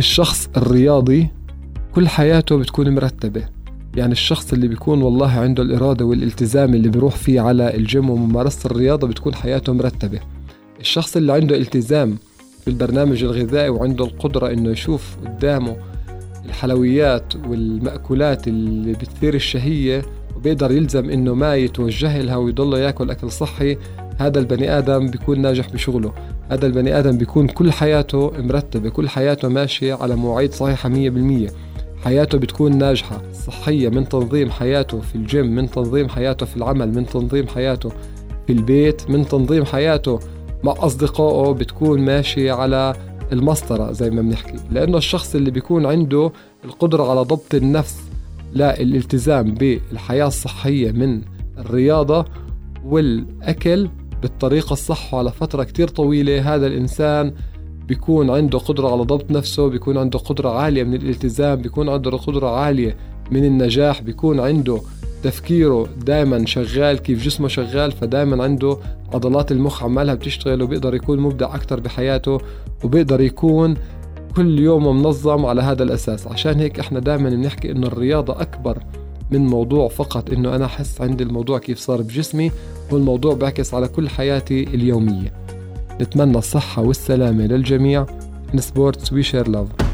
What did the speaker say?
الشخص الرياضي كل حياته بتكون مرتبة. يعني الشخص اللي بيكون والله عنده الإرادة والالتزام اللي بيروح فيه على الجيم وممارسة الرياضة بتكون حياته مرتبة. الشخص اللي عنده التزام في البرنامج الغذائي وعنده القدرة إنه يشوف قدامه الحلويات والمأكولات اللي بتثير الشهية وبيقدر يلزم إنه ما يتوجه لها ويضل ياكل أكل صحي هذا البني آدم بيكون ناجح بشغله. هذا البني آدم بيكون كل حياته مرتبة كل حياته ماشية على مواعيد مية بالمية. حياته بتكون ناجحة صحية من تنظيم حياته في الجيم من تنظيم حياته في العمل من تنظيم حياته في البيت من تنظيم حياته مع أصدقائه بتكون ماشية على المسطرة زي ما بنحكي. لأنه الشخص اللي بيكون عنده القدرة على ضبط النفس لا الالتزام بالحياة الصحية من الرياضة والأكل بالطريقة الصح وعلى فترة كتير طويلة هذا الإنسان بيكون عنده قدرة على ضبط نفسه بيكون عنده قدرة عالية من الالتزام بيكون عنده قدرة عالية من النجاح بيكون عنده تفكيره دائما شغال كيف جسمه شغال فدائما عنده عضلات المخ عمالها بتشتغل وبيقدر يكون مبدع أكتر بحياته وبيقدر يكون كل يوم منظم على هذا الأساس. عشان هيك إحنا دائما بنحكي إنه الرياضة أكبر من موضوع فقط إنه أنا أحس عندي الموضوع كيف صار بجسمي والموضوع بيعكس على كل حياتي اليومية. نتمنى الصحة والسلامة للجميع. In sports we share love.